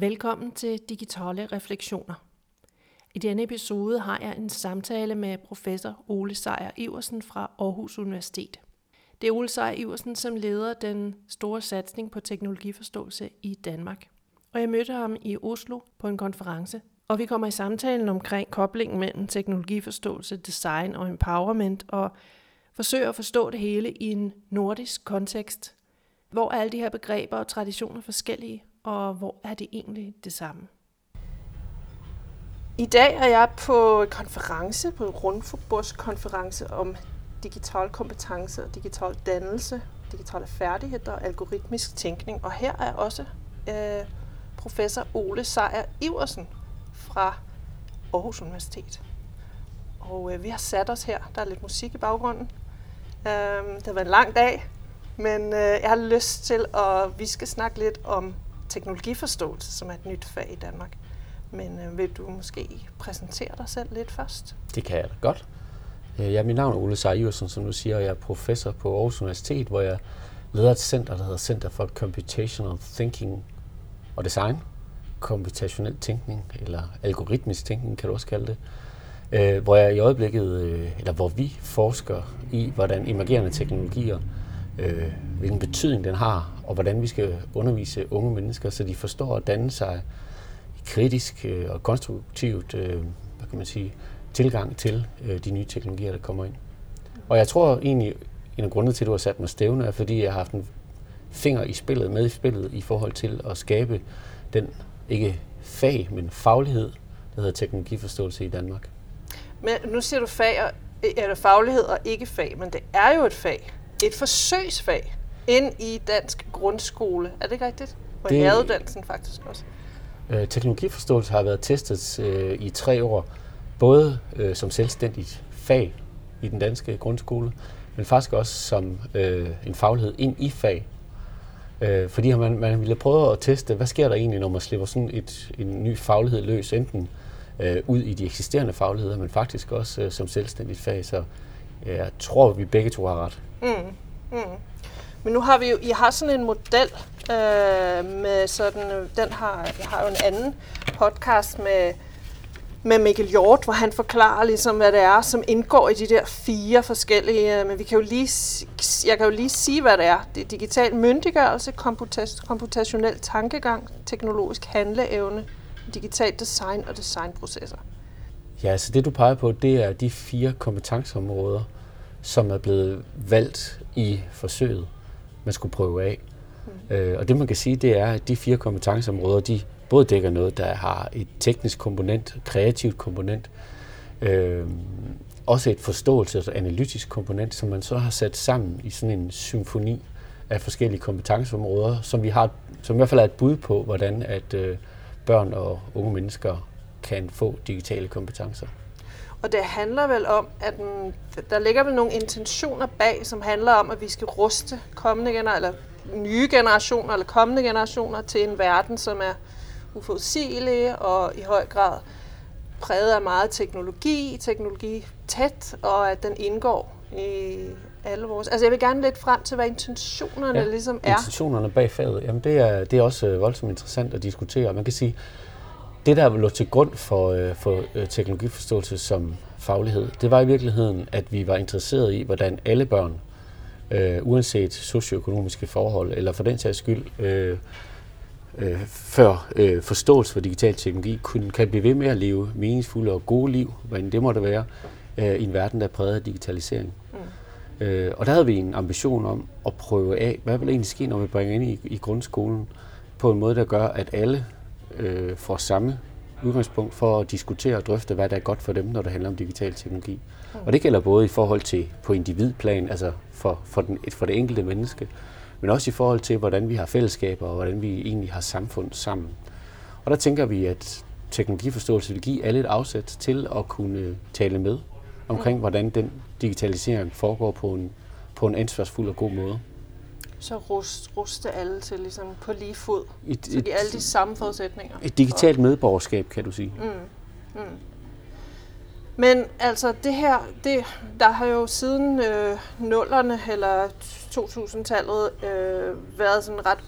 Velkommen til Digitale Refleksioner. I denne episode har jeg en samtale med professor Ole Sejer Iversen fra Aarhus Universitet. Det er Ole Sejer Iversen, som leder den store satsning på teknologiforståelse i Danmark. Og jeg mødte ham i Oslo på en konference, og vi kommer i samtalen omkring koblingen mellem teknologiforståelse, design og empowerment, og forsøger at forstå det hele i en nordisk kontekst, hvor alle de her begreber og traditioner forskellige, og hvor er det egentlig det samme. I dag er jeg på en konference, på en rundbordskonference om digital kompetence og digital dannelse, digitale færdigheder og algoritmisk tænkning. Og her er også øh, professor Ole Sejer Iversen fra Aarhus Universitet. Og øh, vi har sat os her. Der er lidt musik i baggrunden. Øh, det har været en lang dag, men øh, jeg har lyst til, at vi skal snakke lidt om teknologiforståelse, som er et nyt fag i Danmark. Men øh, vil du måske præsentere dig selv lidt først? Det kan jeg da godt. Øh, ja, mit navn er Ole Sejersen, som du siger, og jeg er professor på Aarhus Universitet, hvor jeg leder et center, der hedder Center for Computational Thinking og Design. Komputationel tænkning, eller algoritmisk tænkning, kan du også kalde det. Øh, hvor jeg i øjeblikket, øh, eller hvor vi forsker i, hvordan emergerende teknologier, øh, hvilken betydning den har, og hvordan vi skal undervise unge mennesker, så de forstår at danne sig kritisk øh, og konstruktivt, øh, hvad kan man sige, tilgang til øh, de nye teknologier, der kommer ind. Og jeg tror egentlig, en af grundene til, at du har sat mig stævne, er, fordi jeg har haft en finger i spillet, med i spillet, i forhold til at skabe den, ikke fag, men faglighed, der hedder teknologiforståelse i Danmark. Men nu siger du fag og, eller faglighed og ikke fag, men det er jo et fag. Et forsøgsfag ind i dansk grundskole. Er det ikke rigtigt? Og det, læreruddannelsen faktisk også. Øh, teknologiforståelse har været testet øh, i tre år, både øh, som selvstændigt fag i den danske grundskole, men faktisk også som øh, en faglighed ind i fag. Øh, fordi man, man ville prøve at teste, hvad sker der egentlig, når man slipper sådan et, en ny faglighed løs, enten øh, ud i de eksisterende fagligheder, men faktisk også øh, som selvstændigt fag. Så øh, jeg tror, vi begge to har ret. Mm. Mm. Men nu har vi jo, I har sådan en model øh, med sådan, øh, den har, jeg har jo en anden podcast med, med Mikkel Hjort, hvor han forklarer ligesom, hvad det er, som indgår i de der fire forskellige, øh, men vi kan jo lige, jeg kan jo lige sige, hvad det er. Det er digital myndiggørelse, komputas, komputationel tankegang, teknologisk handleevne, digital design og designprocesser. Ja, så altså det du peger på, det er de fire kompetenceområder, som er blevet valgt i forsøget man skulle prøve af. Mm. Øh, og det man kan sige, det er, at de fire kompetenceområder, de både dækker noget, der har et teknisk komponent, kreativt komponent, øh, også et forståelse og analytisk komponent, som man så har sat sammen i sådan en symfoni af forskellige kompetenceområder, som vi har, som i hvert fald er et bud på, hvordan at øh, børn og unge mennesker kan få digitale kompetencer. Og det handler vel om, at den, der ligger vel nogle intentioner bag, som handler om, at vi skal ruste kommende generationer, eller nye generationer, eller kommende generationer til en verden, som er uforudsigelig og i høj grad præget af meget teknologi, teknologi tæt, og at den indgår i alle vores... Altså jeg vil gerne lidt frem til, hvad intentionerne ja, ligesom er. intentionerne bag faget, jamen det er, det er også øh, voldsomt interessant at diskutere. Man kan sige, det, der lå til grund for, øh, for øh, teknologiforståelse som faglighed, det var i virkeligheden, at vi var interesseret i, hvordan alle børn, øh, uanset socioøkonomiske forhold, eller for den sags skyld, øh, øh, før øh, forståelse for digital teknologi, kunne, kan blive ved med at leve meningsfulde og gode liv, hvad det måtte være, øh, i en verden, der er præget af digitalisering. Mm. Øh, og der havde vi en ambition om at prøve af, hvad vil egentlig ske, når vi bringer ind i, i grundskolen, på en måde, der gør, at alle øh, får samme udgangspunkt for at diskutere og drøfte, hvad der er godt for dem, når det handler om digital teknologi. Mm. Og det gælder både i forhold til på individplan, altså for, for, den, for det enkelte menneske, men også i forhold til, hvordan vi har fællesskaber og hvordan vi egentlig har samfund sammen. Og der tænker vi, at teknologiforståelse vil give alle et afsæt til at kunne tale med omkring, hvordan den digitalisering foregår på en, på en ansvarsfuld og god måde. Så rust, ruste alle til ligesom på lige fod. Et, så de alle de samme forudsætninger. Et digitalt medborgerskab, kan du sige. Mm. Mm. Men altså det her, det, der har jo siden øh, nullerne eller 2000-tallet øh, været sådan ret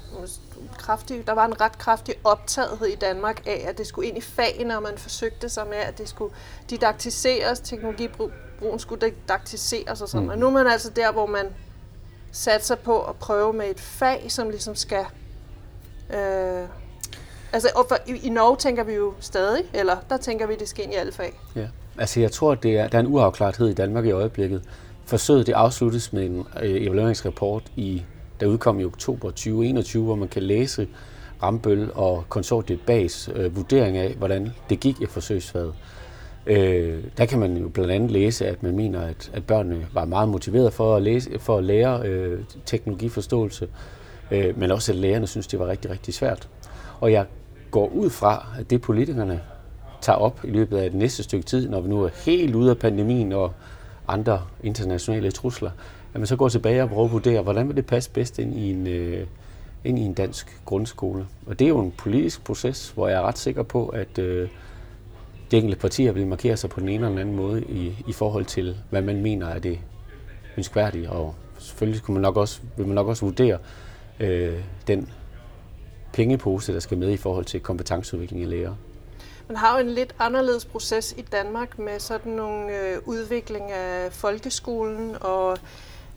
kraftig, der var en ret kraftig optagethed i Danmark af, at det skulle ind i fagene, og man forsøgte sig med, at det skulle didaktiseres, teknologibrugen skulle didaktiseres og sådan. Mm. Og nu er man altså der, hvor man satser på at prøve med et fag, som ligesom skal... Øh, altså, og for, i, i Norge tænker vi jo stadig, eller der tænker vi, det skal ind i alle fag. Ja. Altså, jeg tror, det er, der er en uafklarethed i Danmark i øjeblikket. Forsøget det afsluttes med en øh, evalueringsrapport, i, der udkom i oktober 2021, hvor man kan læse Rambøl og konsortiet Bags øh, vurdering af, hvordan det gik i forsøgsfaget. Øh, der kan man jo blandt andet læse, at man mener, at, at børnene var meget motiveret for at, læse, for at lære øh, teknologiforståelse, øh, men også at lærerne synes, det var rigtig, rigtig svært. Og jeg går ud fra, at det politikerne tager op i løbet af det næste stykke tid, når vi nu er helt ude af pandemien og andre internationale trusler, at man så går tilbage og prøver at vurdere, hvordan vil det passe bedst ind i en, øh, ind i en dansk grundskole. Og det er jo en politisk proces, hvor jeg er ret sikker på, at øh, de enkelte partier vil markere sig på den ene eller den anden måde i, i forhold til, hvad man mener er det ønskværdige. Og selvfølgelig kunne man nok også, vil man nok også vurdere øh, den pengepose, der skal med i forhold til kompetenceudvikling af lærere. Man har jo en lidt anderledes proces i Danmark med sådan nogle øh, udvikling af folkeskolen og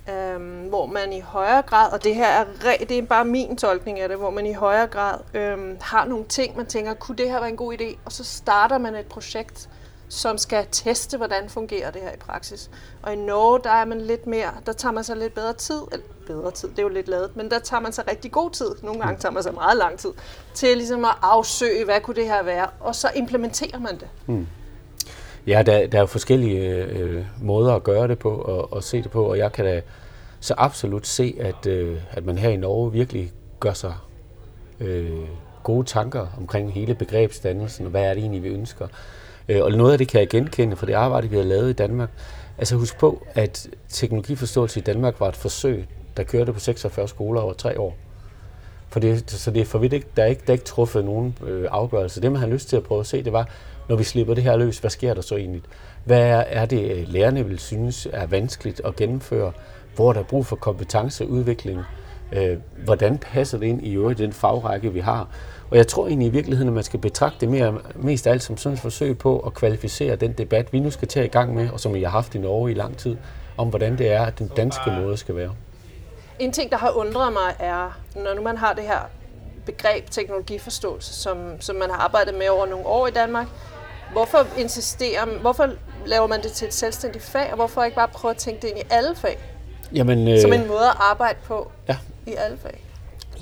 øhm, hvor man i højere grad, og det her er, det er bare min tolkning af det, hvor man i højere grad øhm, har nogle ting, man tænker, kunne det her være en god idé? Og så starter man et projekt, som skal teste, hvordan fungerer det her i praksis. Og i Norge, der er man lidt mere, der tager man sig lidt bedre tid, eller bedre tid, det er jo lidt lavet, men der tager man sig rigtig god tid, nogle gange tager man sig meget lang tid, til ligesom at afsøge, hvad kunne det her være, og så implementerer man det. Mm. Ja, der, der er jo forskellige øh, måder at gøre det på og, og se det på, og jeg kan da så absolut se, at, øh, at man her i Norge virkelig gør sig øh, gode tanker omkring hele begrebsdannelsen, og hvad er det egentlig, vi ønsker. Øh, og noget af det kan jeg genkende fra det arbejde, vi har lavet i Danmark. Altså husk på, at teknologiforståelse i Danmark var et forsøg, der kørte på 46 skoler over tre år. For det, så det er for vidt ikke, der er ikke, der er ikke truffet nogen øh, afgørelse. Det, man har lyst til at prøve at se, det var, når vi slipper det her løs, hvad sker der så egentlig? Hvad er, det, øh, lærerne vil synes er vanskeligt at gennemføre? Hvor der er brug for kompetenceudvikling? Øh, hvordan passer det ind i øvrigt den fagrække, vi har? Og jeg tror egentlig i virkeligheden, at man skal betragte det mere, mest af alt som sådan et forsøg på at kvalificere den debat, vi nu skal tage i gang med, og som vi har haft i Norge i lang tid, om hvordan det er, at den danske måde skal være. En ting, der har undret mig, er, når nu man har det her begreb teknologiforståelse, som, som man har arbejdet med over nogle år i Danmark, hvorfor insisterer, hvorfor laver man det til et selvstændigt fag, og hvorfor ikke bare prøve at tænke det ind i alle fag? Jamen, øh, som en måde at arbejde på ja. i alle fag?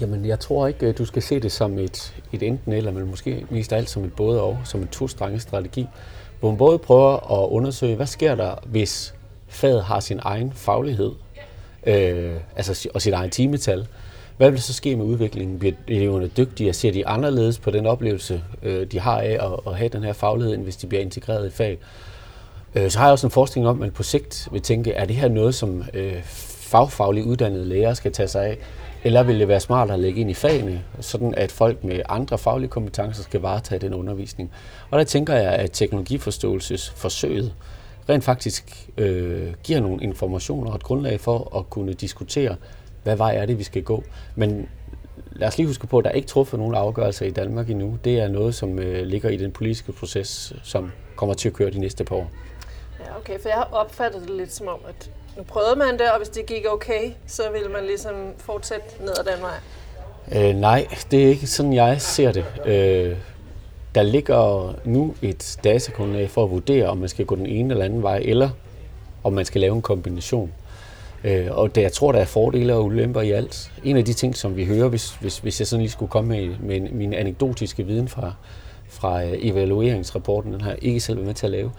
Jamen, jeg tror ikke, du skal se det som et, et enten eller, men måske mest af alt som et både og, som en to strategi, hvor man både prøver at undersøge, hvad sker der, hvis faget har sin egen faglighed, øh, altså, og sit egen timetal. Hvad vil så ske med udviklingen? Bliver eleverne dygtigere? Ser de anderledes på den oplevelse, øh, de har af at, at have den her faglighed, end hvis de bliver integreret i fag? Øh, så har jeg også en forskning om, at man på sigt vil tænke, er det her noget, som øh, fagfagligt uddannede lærere skal tage sig af? Eller vil det være smart at lægge ind i fagene, sådan at folk med andre faglige kompetencer skal varetage den undervisning? Og der tænker jeg, at teknologiforståelsesforsøget rent faktisk øh, giver nogle informationer og et grundlag for at kunne diskutere, hvad vej er det, vi skal gå. Men lad os lige huske på, at der er ikke truffet nogen afgørelser i Danmark endnu. Det er noget, som øh, ligger i den politiske proces, som kommer til at køre de næste par år. Ja, okay, for jeg har opfattet det lidt som om, at nu prøvede man det, og hvis det gik okay, så ville man ligesom fortsætte ned ad den vej. Øh, nej, det er ikke sådan, jeg ser det. Øh, der ligger nu et datagrundlag for at vurdere, om man skal gå den ene eller anden vej, eller om man skal lave en kombination. Øh, og det, jeg tror, der er fordele og ulemper i alt. En af de ting, som vi hører, hvis, hvis, hvis jeg sådan lige skulle komme med, med min anekdotiske viden fra, fra øh, evalueringsrapporten, den har jeg ikke selv været med til at lave.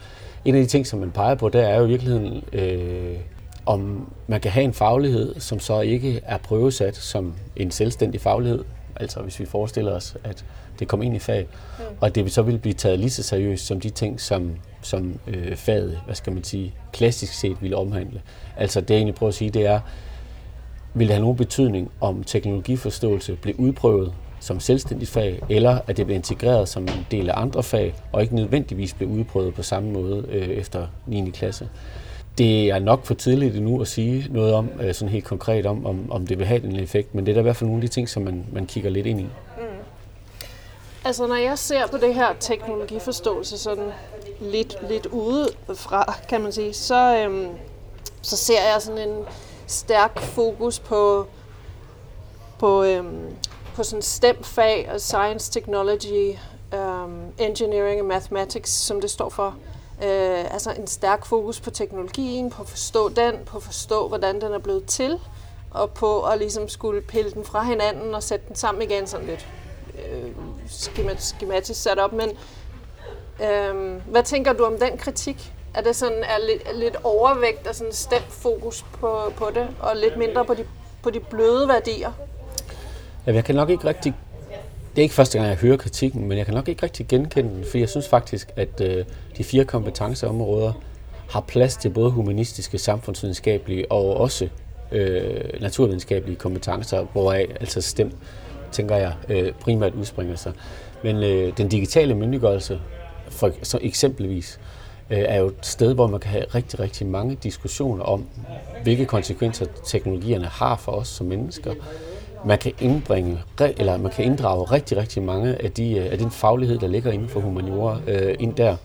En af de ting, som man peger på, der er jo i virkeligheden, øh, om man kan have en faglighed, som så ikke er prøvesat som en selvstændig faglighed. Altså hvis vi forestiller os, at det kom ind i fag, mm. og det så vil blive taget lige så seriøst som de ting, som, som øh, faget, hvad skal man sige, klassisk set ville omhandle. Altså det jeg egentlig prøver at sige, det er, vil det have nogen betydning, om teknologiforståelse bliver udprøvet som selvstændigt fag, eller at det bliver integreret som en del af andre fag, og ikke nødvendigvis bliver udprøvet på samme måde øh, efter 9. klasse. Det er nok for tidligt endnu at sige noget om, øh, sådan helt konkret om, om, om det vil have en effekt, men det er da i hvert fald nogle af de ting, som man, man kigger lidt ind i. Mm. Altså når jeg ser på det her teknologiforståelse sådan lidt, lidt udefra, kan man sige, så, øhm, så ser jeg sådan en stærk fokus på, på, øhm, på sådan STEM-fag og Science, Technology, øhm, Engineering og Mathematics, som det står for. Øh, altså en stærk fokus på teknologien, på at forstå den, på at forstå, hvordan den er blevet til, og på at ligesom skulle pille den fra hinanden og sætte den sammen igen sådan lidt øh, skematisk sat op. Men øh, hvad tænker du om den kritik? Er det sådan er lidt, er lidt overvægt og sådan stemt fokus på, på det, og lidt mindre på de, på de bløde værdier? Ja, jeg kan nok ikke rigtig... Det er ikke første gang, jeg hører kritikken, men jeg kan nok ikke rigtig genkende den, for jeg synes faktisk, at øh, de fire kompetenceområder har plads til både humanistiske, samfundsvidenskabelige og også øh, naturvidenskabelige kompetencer, hvoraf altså STEM, tænker jeg, øh, primært udspringer sig. Men øh, den digitale myndiggørelse, for så eksempelvis, øh, Øh, er jo et sted, hvor man kan have rigtig, rigtig mange diskussioner om, hvilke konsekvenser teknologierne har for os som mennesker. Man kan indbringe, eller man kan inddrage rigtig, rigtig mange af, de, øh, af den faglighed, der ligger inden for humaniora, øh, ind der.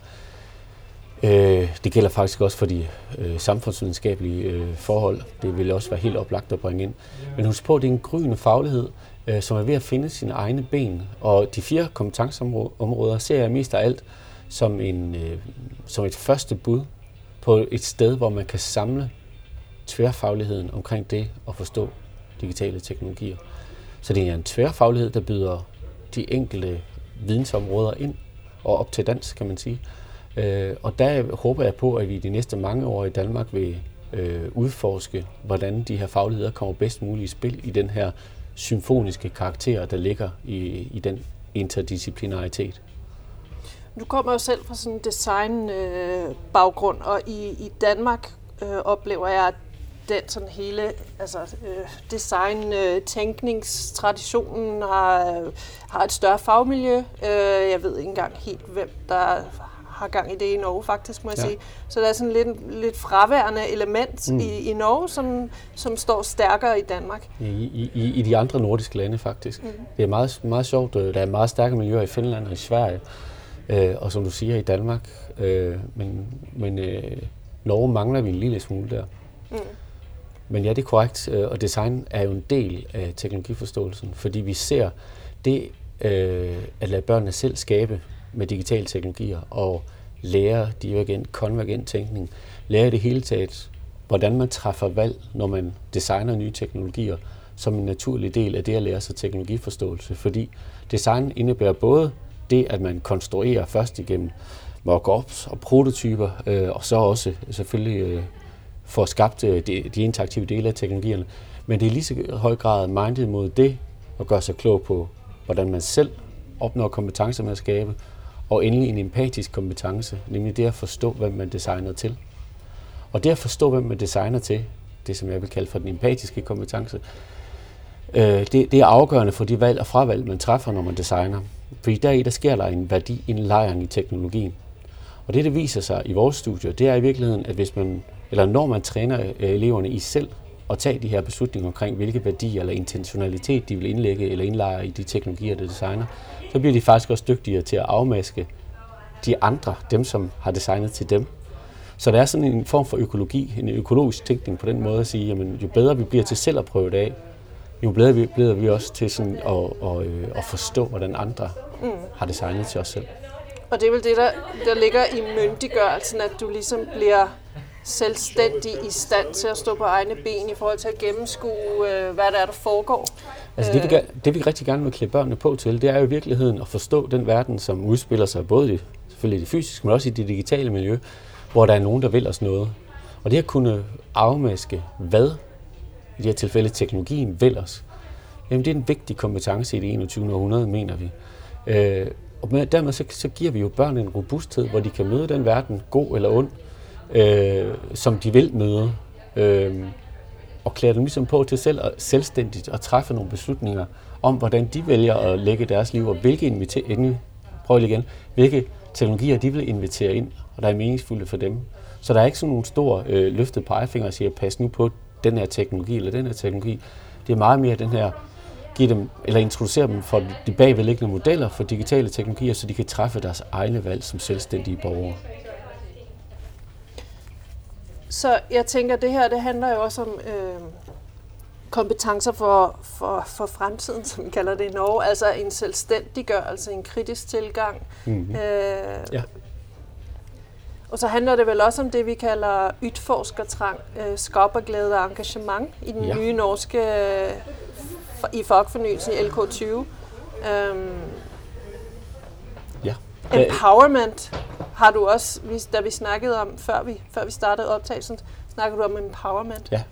Øh, det gælder faktisk også for de øh, samfundsvidenskabelige øh, forhold. Det vil også være helt oplagt at bringe ind. Men husk på, at det er en gryende faglighed, øh, som er ved at finde sine egne ben. Og de fire kompetenceområder ser jeg mest af alt som, en, øh, som et første bud på et sted, hvor man kan samle tværfagligheden omkring det at forstå digitale teknologier. Så det er en tværfaglighed, der byder de enkelte vidensområder ind og op til dans, kan man sige. Øh, og der håber jeg på, at vi de næste mange år i Danmark vil øh, udforske, hvordan de her fagligheder kommer bedst muligt i spil i den her symfoniske karakter, der ligger i, i den interdisciplinaritet. Du kommer jo selv fra sådan en design-baggrund, øh, og i, i Danmark øh, oplever jeg, at den sådan hele altså, øh, design-tænkningstraditionen øh, har, har et større fagmiljø. Øh, jeg ved ikke engang helt, hvem der har gang i det i Norge, faktisk, må jeg ja. sige. Så der er sådan lidt, lidt fraværende element mm. i, i Norge, som, som står stærkere i Danmark. I, i, i de andre nordiske lande, faktisk. Mm. Det er meget, meget sjovt. Øh, der er meget stærke miljøer i Finland og i Sverige, øh, og som du siger, i Danmark. Øh, men men øh, Norge mangler vi en lille smule der. Mm. Men ja, det er korrekt, øh, og design er jo en del af teknologiforståelsen, fordi vi ser det øh, at lade børnene selv skabe med digitale teknologier og lære divergent, konvergent tænkning, lære det hele taget, hvordan man træffer valg, når man designer nye teknologier, som en naturlig del af det at lære sig teknologiforståelse. Fordi design indebærer både det, at man konstruerer først igennem mockups og prototyper, øh, og så også øh, selvfølgelig øh, får skabt øh, de, de interaktive dele af teknologierne. Men det er lige så høj grad mindet mod det, at gøre sig klog på, hvordan man selv opnår kompetencer med at skabe, og endelig en empatisk kompetence, nemlig det at forstå, hvem man designer til. Og det at forstå, hvem man designer til, det som jeg vil kalde for den empatiske kompetence, øh, det, det er afgørende for de valg og fravalg, man træffer, når man designer. Fordi deri, der sker der en værdi, en lejring i teknologien. Og det, der viser sig i vores studier, det er i virkeligheden, at hvis man, eller når man træner øh, eleverne i selv at tage de her beslutninger omkring, hvilke værdier eller intentionalitet de vil indlægge eller indlejre i de teknologier, de designer, så bliver de faktisk også dygtigere til at afmaske de andre, dem som har designet til dem. Så der er sådan en form for økologi, en økologisk tænkning på den måde at sige, jamen jo bedre vi bliver til selv at prøve det af, jo bedre bliver vi også til sådan at, at, at, øh, at forstå, hvordan andre mm. har designet til os selv. Og det er vel det, der, der ligger i myndiggørelsen, at du ligesom bliver selvstændig i stand til at stå på egne ben i forhold til at gennemskue, øh, hvad der er, der foregår? Altså det, vi, øh. det vi rigtig gerne vil klæde børnene på til, det er jo i virkeligheden at forstå den verden, som udspiller sig både i, selvfølgelig i det fysiske, men også i det digitale miljø, hvor der er nogen, der vil os noget. Og det at kunne afmaske, hvad i det her tilfælde teknologien vil os, jamen det er en vigtig kompetence i det 21. århundrede, mener vi. Øh, og med, dermed så, så giver vi jo børn en robusthed, hvor de kan møde den verden, god eller ond, øh, som de vil møde. Øh, og klæder dem ligesom på til selv at selvstændigt at træffe nogle beslutninger om, hvordan de vælger at lægge deres liv, og hvilke, inviter- prøv igen, hvilke teknologier de vil invitere ind, og der er meningsfulde for dem. Så der er ikke sådan nogle store øh, løftede pegefinger og siger, pas nu på den her teknologi eller den her teknologi. Det er meget mere den her, give dem, eller introducere dem for de bagvedliggende modeller for digitale teknologier, så de kan træffe deres egne valg som selvstændige borgere. Så jeg tænker, at det her det handler jo også om øh, kompetencer for, for, for fremtiden, som vi kalder det i Norge. Altså en selvstændiggørelse, en kritisk tilgang. Mm-hmm. Øh, ja. Og så handler det vel også om det, vi kalder ytforskertrang, øh, skaberglæde og engagement i den ja. nye norske, øh, i fagfornyelsen i LK20. Øhm, ja. Empowerment har du også, da vi snakkede om, før vi, før vi startede optagelsen, snakkede du om empowerment. Ja.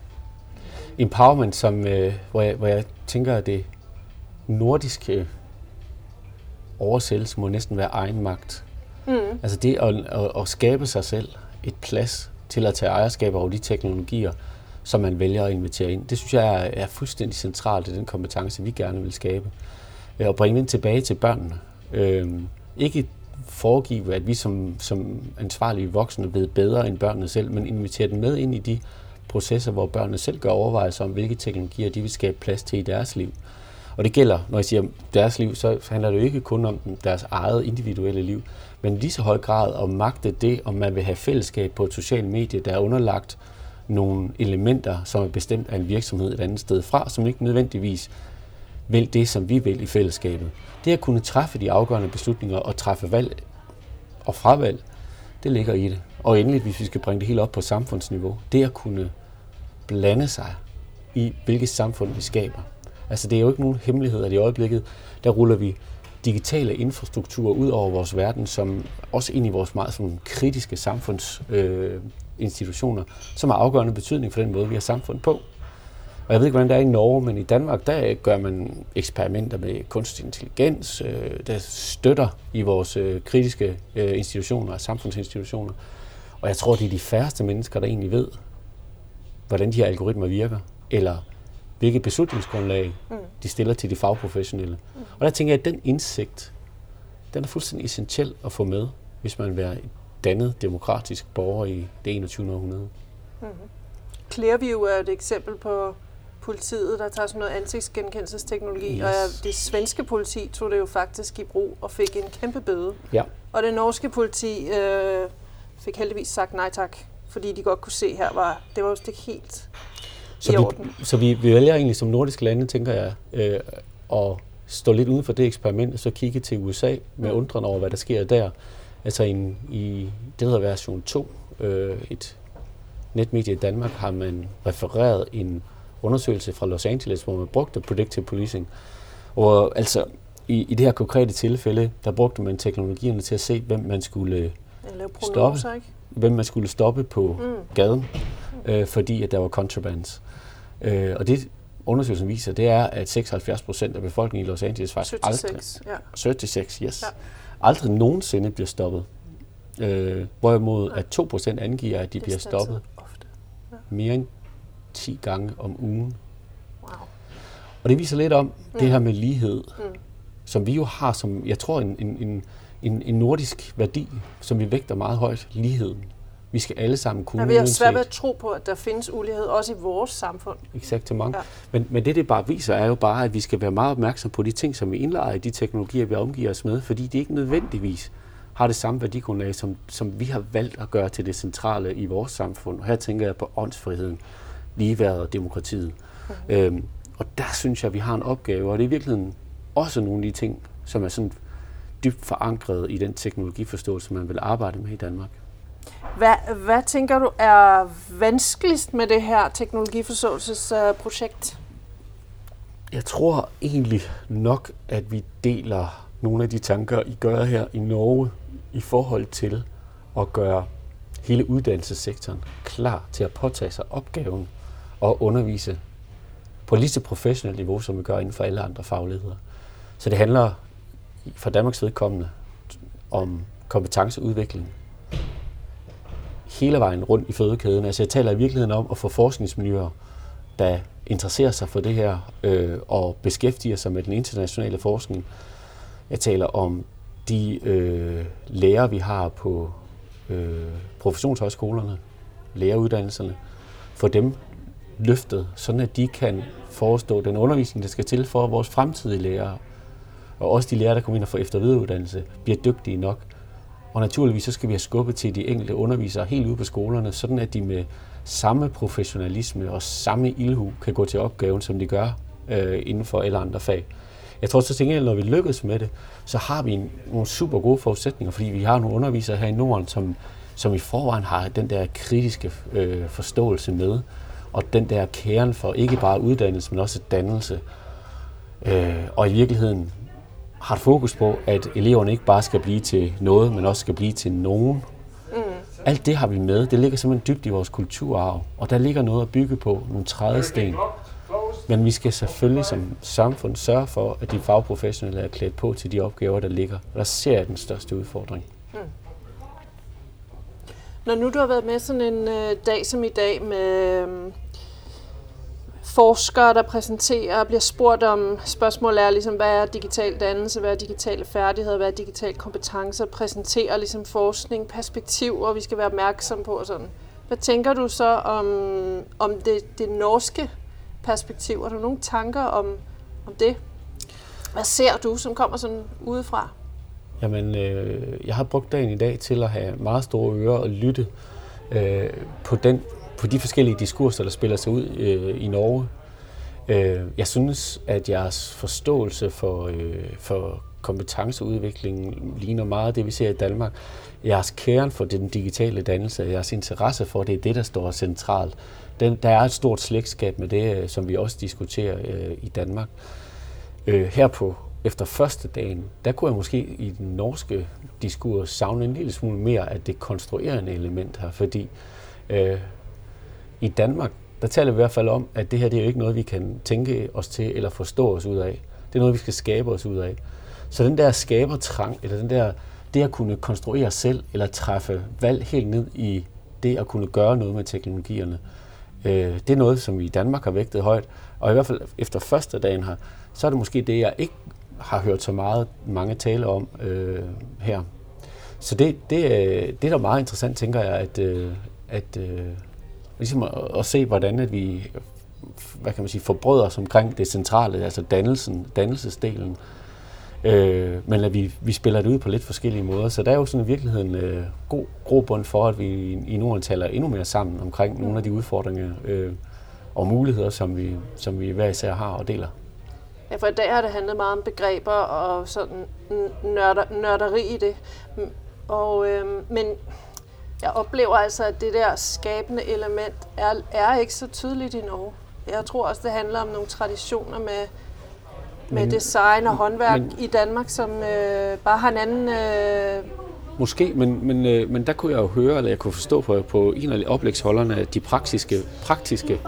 Empowerment, som, øh, hvor, jeg, hvor jeg tænker, at det nordiske oversættelse må næsten være egen magt. Mm. Altså det at, at, at skabe sig selv et plads til at tage ejerskab over de teknologier, som man vælger at invitere ind. Det synes jeg er, er fuldstændig centralt i den kompetence, vi gerne vil skabe. Øh, og bringe den tilbage til børnene. Øhm, ikke foregive, at vi som, som ansvarlige voksne ved bedre end børnene selv, men invitere dem med ind i de processer, hvor børnene selv gør overvejelser om, hvilke teknologier de vil skabe plads til i deres liv. Og det gælder, når jeg siger deres liv, så handler det jo ikke kun om deres eget individuelle liv, men lige så høj grad at magte det, om man vil have fællesskab på et socialt medie, der er underlagt nogle elementer, som er bestemt af en virksomhed et andet sted fra, som ikke nødvendigvis vil det, som vi vil i fællesskabet. Det at kunne træffe de afgørende beslutninger og træffe valg og fravalg, det ligger i det. Og endelig, hvis vi skal bringe det helt op på samfundsniveau, det at kunne blande sig i, hvilket samfund vi skaber. Altså det er jo ikke nogen hemmelighed, at i øjeblikket, der ruller vi digitale infrastruktur ud over vores verden, som også ind i vores meget sådan, kritiske samfundsinstitutioner, øh, som har afgørende betydning for den måde, vi har samfund på. Og jeg ved ikke, hvordan det er i Norge, men i Danmark, der gør man eksperimenter med kunstig intelligens, øh, der støtter i vores øh, kritiske øh, institutioner og samfundsinstitutioner. Og jeg tror, det er de færreste mennesker, der egentlig ved, hvordan de her algoritmer virker, eller hvilket beslutningsgrundlag mm. de stiller til de fagprofessionelle. Mm. Og der tænker jeg, at den indsigt, den er fuldstændig essentiel at få med, hvis man vil være et dannet demokratisk borger i det 21. århundrede. Mm. Clearview er et eksempel på politiet, der tager sådan noget ansigtsgenkendelsesteknologi, yes. og det svenske politi tog det jo faktisk i brug og fik en kæmpe bøde. Ja. Og det norske politi øh, fik heldigvis sagt nej tak, fordi de godt kunne se her, var det var jo ikke helt så i vi, orden. Så vi, vi vælger egentlig som nordiske lande, tænker jeg, øh, at stå lidt uden for det eksperiment, og så kigge til USA med mm. undren over, hvad der sker der. Altså en, i det hedder version 2, øh, et netmedie i Danmark, har man refereret en undersøgelse fra Los Angeles, hvor man brugte predictive policing. Og altså, i, i det her konkrete tilfælde, der brugte man teknologierne til at se, hvem man skulle stoppe. Ikke? Hvem man skulle stoppe på mm. gaden, øh, fordi at der var contrabands. Øh, og det undersøgelsen viser, det er, at 76 procent af befolkningen i Los Angeles faktisk 76, aldrig, ja. 76, yes, ja. aldrig nogensinde bliver stoppet. Øh, hvorimod at 2 procent angiver, at de bliver stoppet ofte. Ja. mere end 10 gange om ugen. Wow. Og det viser lidt om mm. det her med lighed, mm. som vi jo har som, jeg tror, en, en, en, en nordisk værdi, som vi vægter meget højt, ligheden. Vi skal alle sammen kunne... Ja, vi har svært ved at tro på, at der findes ulighed, også i vores samfund. Exakt. Ja. Men, men det, det bare viser, er jo bare, at vi skal være meget opmærksom på de ting, som vi indlejer i de teknologier, vi omgiver os med, fordi de ikke nødvendigvis har det samme værdigrundlag, som, som vi har valgt at gøre til det centrale i vores samfund. Og her tænker jeg på åndsfriheden, ligeværet og demokratiet. Okay. Øhm, og der synes jeg, at vi har en opgave, og det er i virkeligheden også nogle af de ting, som er sådan dybt forankret i den teknologiforståelse, man vil arbejde med i Danmark. Hvad, hvad tænker du er vanskeligst med det her teknologiforståelsesprojekt? Jeg tror egentlig nok, at vi deler nogle af de tanker, I gør her i Norge, i forhold til at gøre hele uddannelsessektoren klar til at påtage sig opgaven og undervise på lige så professionelt niveau, som vi gør inden for alle andre fagligheder. Så det handler for Danmarks vedkommende om kompetenceudvikling hele vejen rundt i fødekæden. Altså jeg taler i virkeligheden om at få forskningsmiljøer der interesserer sig for det her øh, og beskæftiger sig med den internationale forskning. Jeg taler om de øh, lærer, vi har på øh, professionshøjskolerne, læreruddannelserne, for dem løftet, sådan at de kan forestå den undervisning, der skal til for at vores fremtidige lærere, og også de lærere, der kommer ind og får efter videreuddannelse, bliver dygtige nok. Og naturligvis så skal vi have skubbet til de enkelte undervisere helt ude på skolerne, sådan at de med samme professionalisme og samme ilhu kan gå til opgaven, som de gør øh, inden for alle andre fag. Jeg tror så til gengæld, når vi lykkes med det, så har vi en, nogle super gode forudsætninger, fordi vi har nogle undervisere her i Norden, som, som i forvejen har den der kritiske øh, forståelse med, og den der kæren for ikke bare uddannelse, men også dannelse. Øh, og i virkeligheden har et fokus på, at eleverne ikke bare skal blive til noget, men også skal blive til nogen. Mm. Alt det har vi med. Det ligger simpelthen dybt i vores kulturarv, og der ligger noget at bygge på, nogle trædesten. Men vi skal selvfølgelig som samfund sørge for, at de fagprofessionelle er klædt på til de opgaver, der ligger. Der ser jeg den største udfordring. Mm. Når nu du har været med sådan en øh, dag som i dag med øh, forskere, der præsenterer og bliver spurgt om, spørgsmål er ligesom, hvad er digital dannelse, hvad er digitale færdigheder, hvad er digital kompetence, præsenterer ligesom forskning, perspektiver, vi skal være opmærksom på og sådan. Hvad tænker du så om, om det, det norske perspektiv? Har du nogle tanker om, om det? Hvad ser du, som kommer sådan udefra? Jamen, øh, jeg har brugt dagen i dag til at have meget store ører og lytte øh, på, den, på de forskellige diskurser, der spiller sig ud øh, i Norge. Øh, jeg synes, at jeres forståelse for, øh, for kompetenceudviklingen ligner meget det, vi ser i Danmark. Jeres kæren for den digitale dannelse, jeres interesse for, det er det, der står centralt. Den, der er et stort slægtskab med det, øh, som vi også diskuterer øh, i Danmark. Øh, her på efter første dagen, der kunne jeg måske i den norske diskurs savne en lille smule mere af det konstruerende element her, fordi øh, i Danmark, der taler vi i hvert fald om, at det her det er jo ikke noget, vi kan tænke os til eller forstå os ud af. Det er noget, vi skal skabe os ud af. Så den der skabertrang, eller den der, det at kunne konstruere selv, eller træffe valg helt ned i det at kunne gøre noget med teknologierne, øh, det er noget, som vi i Danmark har vægtet højt. Og i hvert fald efter første dagen her, så er det måske det, jeg ikke har hørt så meget mange tale om øh, her. Så det, det, øh, det er da meget interessant, tænker jeg, at, øh, at øh, ligesom at, at se, hvordan at vi hvad kan man sige, forbrøder os omkring det centrale, altså dannelsen, dannelsesdelen. Øh, men at vi, vi spiller det ud på lidt forskellige måder. Så der er jo sådan i virkeligheden øh, god grobund for, at vi i, i Norden taler endnu mere sammen omkring nogle af de udfordringer øh, og muligheder, som vi, som vi hver især har og deler. Ja, for i dag har det handlet meget om begreber og sådan nørder, nørderi i det. Og, øh, men jeg oplever altså, at det der skabende element er, er ikke så tydeligt i Norge. Jeg tror også, det handler om nogle traditioner med, med men, design og håndværk men, i Danmark, som øh, bare har en anden... Øh, Måske, men, men, øh, men der kunne jeg jo høre, eller jeg kunne forstå på, på en af oplægsholderne, at de praktiske, praktiske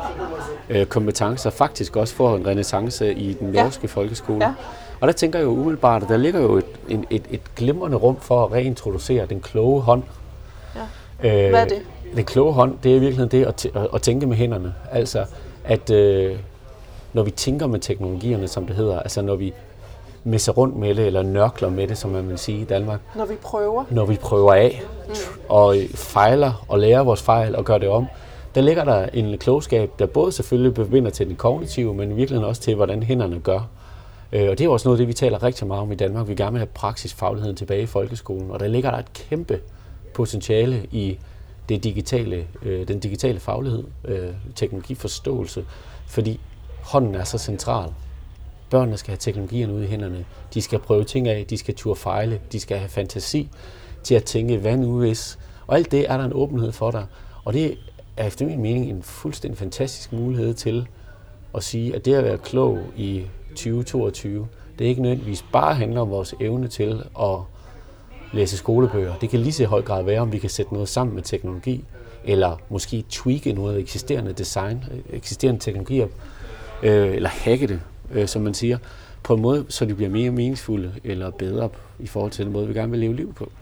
øh, kompetencer faktisk også får en renaissance i den norske ja. folkeskole. Ja. Og der tænker jeg jo umiddelbart, at der ligger jo et, et, et, et glimrende rum for at reintroducere den kloge hånd. Øh, Hvad er det? Den kloge hånd, det er i virkeligheden det at, at tænke med hænderne. Altså, at øh, når vi tænker med teknologierne, som det hedder, altså når vi messer rundt med det, eller nørkler med det, som man vil sige i Danmark. Når vi prøver? Når vi prøver af, mm. og fejler, og lærer vores fejl, og gør det om, der ligger der en klogskab, der både selvfølgelig bevinder til den kognitive, men i virkeligheden også til, hvordan hænderne gør. Øh, og det er også noget af det, vi taler rigtig meget om i Danmark. Vi gerne vil have praksisfagligheden tilbage i folkeskolen, og der ligger der et kæmpe potentiale i det digitale, øh, den digitale faglighed, øh, teknologiforståelse, fordi hånden er så central. Børnene skal have teknologierne ud i hænderne. De skal prøve ting af, de skal turde fejle, de skal have fantasi til at tænke, hvad nu hvis? Og alt det er der en åbenhed for dig. Og det er efter min mening en fuldstændig fantastisk mulighed til at sige, at det at være klog i 2022, det er ikke nødvendigvis bare handler om vores evne til at læse skolebøger. Det kan lige så i høj grad være, om vi kan sætte noget sammen med teknologi, eller måske tweake noget eksisterende design, eksisterende teknologier, øh, eller hacke det, øh, som man siger, på en måde, så de bliver mere meningsfulde eller bedre i forhold til den måde, vi gerne vil leve liv på.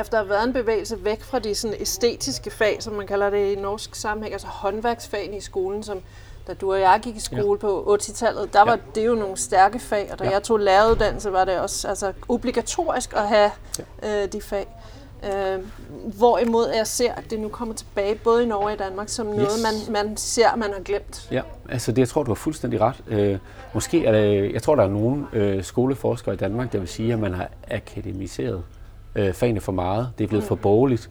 Efter at have været en bevægelse væk fra de sådan æstetiske fag, som man kalder det i norsk sammenhæng, altså håndværksfagene i skolen, som da du og jeg gik i skole ja. på 80-tallet, der var ja. det jo nogle stærke fag, og da ja. jeg tog læreruddannelse, var det også altså, obligatorisk at have ja. øh, de fag. Øh, hvorimod jeg ser, at det nu kommer tilbage, både i Norge og i Danmark, som noget, yes. man, man ser, man har glemt. Ja, altså det, jeg tror, du har fuldstændig ret. Øh, måske er det, jeg tror, der er nogle øh, skoleforskere i Danmark, der vil sige, at man har akademiseret øh, fagene for meget. Det er blevet for borgerligt.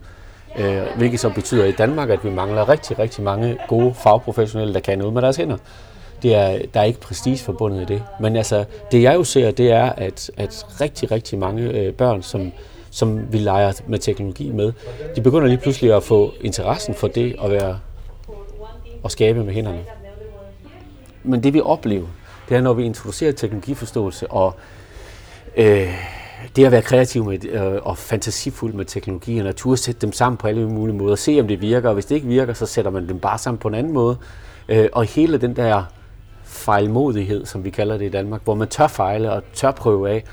Øh, hvilket så betyder i Danmark, at vi mangler rigtig, rigtig mange gode fagprofessionelle, der kan noget med deres hænder. Det er, der er ikke prestige forbundet i det. Men altså, det jeg jo ser, det er, at, at rigtig, rigtig mange øh, børn, som, som vi leger med teknologi med, de begynder lige pludselig at få interessen for det at være og skabe med hænderne. Men det vi oplever, det er, når vi introducerer teknologiforståelse og øh, det at være kreativ med, øh, og fantasifuld med teknologi, og turde sætte dem sammen på alle mulige måder, se om det virker, og hvis det ikke virker, så sætter man dem bare sammen på en anden måde. Øh, og hele den der fejlmodighed, som vi kalder det i Danmark, hvor man tør fejle og tør prøve af,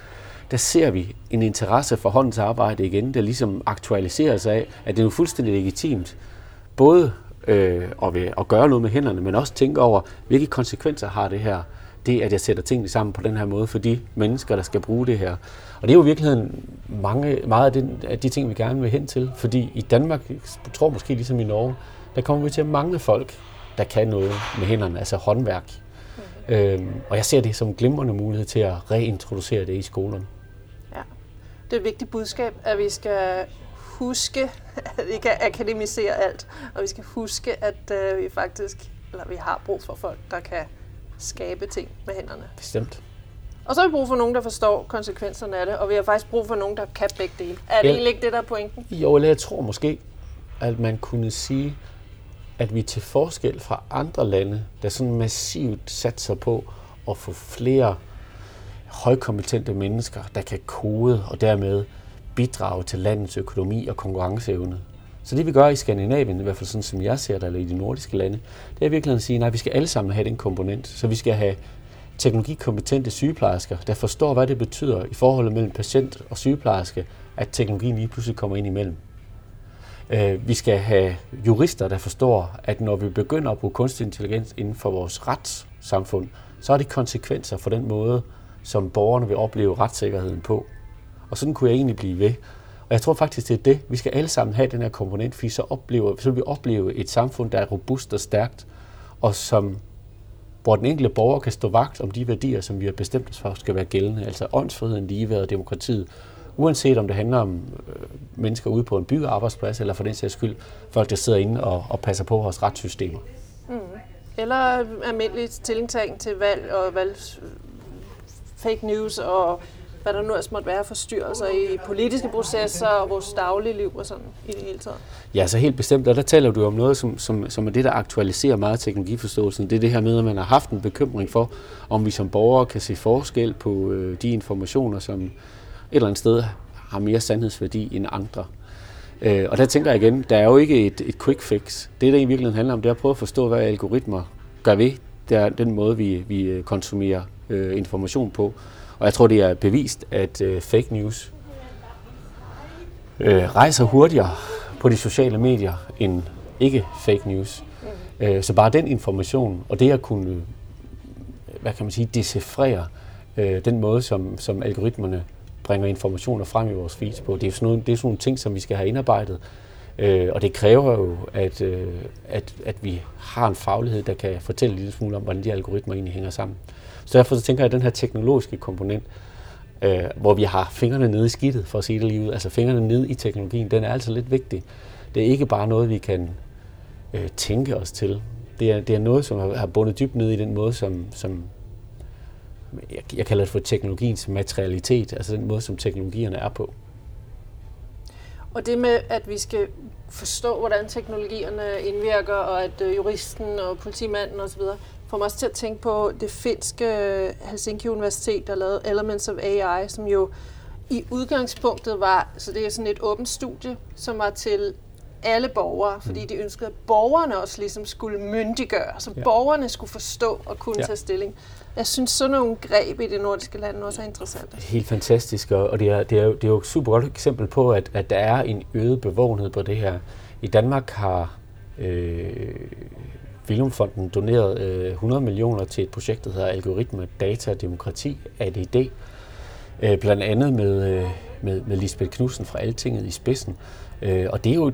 der ser vi en interesse for håndens arbejde igen, der ligesom aktualiserer sig af, at det er jo fuldstændig legitimt, både øh, at, ved, at gøre noget med hænderne, men også tænke over, hvilke konsekvenser har det her, det at jeg sætter tingene sammen på den her måde for de mennesker, der skal bruge det her. Og det er jo i virkeligheden mange, meget af, den, af de ting, vi gerne vil hen til, fordi i Danmark, jeg tror måske ligesom i Norge, der kommer vi til at mangle folk, der kan noget med hænderne, altså håndværk. Mm. Øhm, og jeg ser det som en glimrende mulighed til at reintroducere det i skolerne. Ja, det er et vigtigt budskab, at vi skal huske, at vi kan akademisere alt, og vi skal huske, at øh, vi faktisk, eller vi har brug for folk, der kan skabe ting med hænderne. Bestemt. Og så har vi brug for nogen, der forstår konsekvenserne af det, og vi har faktisk brug for nogen, der kan begge dele. Er det ja. egentlig ikke det, der er pointen? Jo, eller jeg tror måske, at man kunne sige, at vi til forskel fra andre lande, der sådan massivt satser på at få flere højkompetente mennesker, der kan kode og dermed bidrage til landets økonomi og konkurrenceevne. Så det vi gør i Skandinavien, i hvert fald sådan som jeg ser det, eller i de nordiske lande, det er virkelig at sige, nej, vi skal alle sammen have den komponent. Så vi skal have teknologikompetente sygeplejersker, der forstår, hvad det betyder i forholdet mellem patient og sygeplejerske, at teknologien lige pludselig kommer ind imellem. Øh, vi skal have jurister, der forstår, at når vi begynder at bruge kunstig intelligens inden for vores retssamfund, så er det konsekvenser for den måde, som borgerne vil opleve retssikkerheden på. Og sådan kunne jeg egentlig blive ved. Og jeg tror faktisk, det er det. Vi skal alle sammen have den her komponent, fordi så, oplever, så vil vi opleve et samfund, der er robust og stærkt, og som, hvor den enkelte borger kan stå vagt om de værdier, som vi har bestemt os for skal være gældende, altså åndsfriheden, ligeværd og demokratiet, uanset om det handler om øh, mennesker ude på en byggearbejdsplads, eller for den sags skyld folk, der sidder inde og, og passer på vores retssystemer. Mm. Eller almindelig stillingtagen til valg og valg, øh, fake news og hvad der nu også måtte være forstyrrelser i politiske processer og vores daglige liv og sådan i det hele taget. Ja, så helt bestemt. Og der taler du om noget, som, som, som er det, der aktualiserer meget teknologiforståelsen. Det er det her med, at man har haft en bekymring for, om vi som borgere kan se forskel på øh, de informationer, som et eller andet sted har mere sandhedsværdi end andre. Øh, og der tænker jeg igen, der er jo ikke et, et quick fix. Det, der i virkeligheden handler om, det er at prøve at forstå, hvad algoritmer gør ved det er den måde, vi, vi konsumerer øh, information på. Og jeg tror, det er bevist, at øh, fake news øh, rejser hurtigere på de sociale medier end ikke fake news. Mm. Øh, så bare den information, og det at kunne, hvad kan man sige, decifrere øh, den måde, som, som algoritmerne bringer informationer frem i vores feeds på, det er sådan nogle, det er sådan nogle ting, som vi skal have indarbejdet. Øh, og det kræver jo, at, øh, at, at vi har en faglighed, der kan fortælle lidt smule om, hvordan de algoritmer egentlig hænger sammen. Så derfor så tænker jeg, at den her teknologiske komponent, øh, hvor vi har fingrene nede i skidtet, for at sige det lige ud, altså fingrene nede i teknologien, den er altså lidt vigtig. Det er ikke bare noget, vi kan øh, tænke os til. Det er, det er noget, som har, har bundet dybt ned i den måde, som, som jeg, jeg kalder det for teknologiens materialitet, altså den måde, som teknologierne er på. Og det med, at vi skal forstå, hvordan teknologierne indvirker, og at øh, juristen og politimanden osv. får mig også til at tænke på det finske øh, Helsinki Universitet, der lavede Elements of AI, som jo i udgangspunktet var, så det er sådan et åbent studie, som var til alle borgere, fordi mm. de ønskede, at borgerne også ligesom skulle myndiggøre, så ja. borgerne skulle forstå og kunne ja. tage stilling. Jeg synes, sådan nogle greb i de nordiske lande også er interessante. Helt fantastisk, og det er, det er, jo, det er jo et super godt eksempel på, at, at der er en øget bevågenhed på det her. I Danmark har øh, Vilumfonden doneret øh, 100 millioner til et projekt, der hedder Algoritme, Data og Demokrati, ADD. Øh, blandt andet med, øh, med, med Lisbeth Knudsen fra Altinget i spidsen. Øh, og det er jo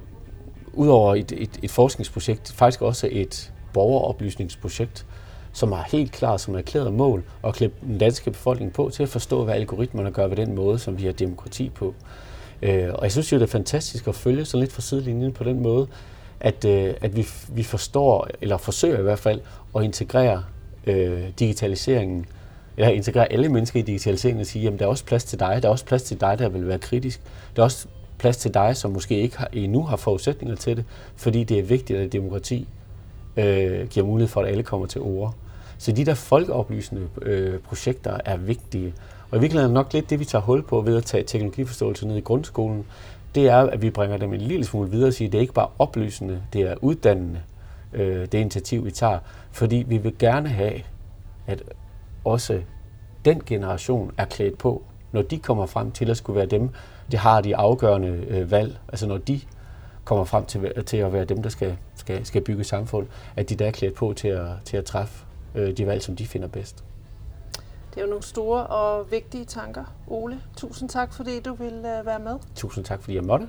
udover et, et, et forskningsprojekt, faktisk også et borgeroplysningsprojekt, som har helt klart som erklæret mål at klæde den danske befolkning på til at forstå, hvad algoritmerne gør ved den måde, som vi har demokrati på. Øh, og jeg synes jo, det er fantastisk at følge sådan lidt fra sidelinjen på den måde, at, øh, at vi, vi forstår, eller forsøger i hvert fald, at integrere øh, digitaliseringen, eller integrere alle mennesker i digitaliseringen og sige, jamen der er også plads til dig, der er også plads til dig, der vil være kritisk. Der er også plads til dig, som måske ikke har, endnu har forudsætninger til det, fordi det er vigtigt, at demokrati øh, giver mulighed for, at alle kommer til ord. Så de der folkeoplysende øh, projekter er vigtige. Og i virkeligheden er nok lidt det, vi tager hul på ved at tage teknologiforståelse ned i grundskolen, det er, at vi bringer dem en lille smule videre og siger, at det er ikke bare oplysende, det er uddannende, øh, det initiativ, vi tager. Fordi vi vil gerne have, at også den generation er klædt på, når de kommer frem til at skulle være dem, de har de afgørende øh, valg, altså når de kommer frem til, til at være dem, der skal, skal, skal bygge samfund, at de der er klædt på til at, til at træffe øh, de valg, som de finder bedst. Det er jo nogle store og vigtige tanker, Ole. Tusind tak, fordi du ville øh, være med. Tusind tak, fordi jeg måtte.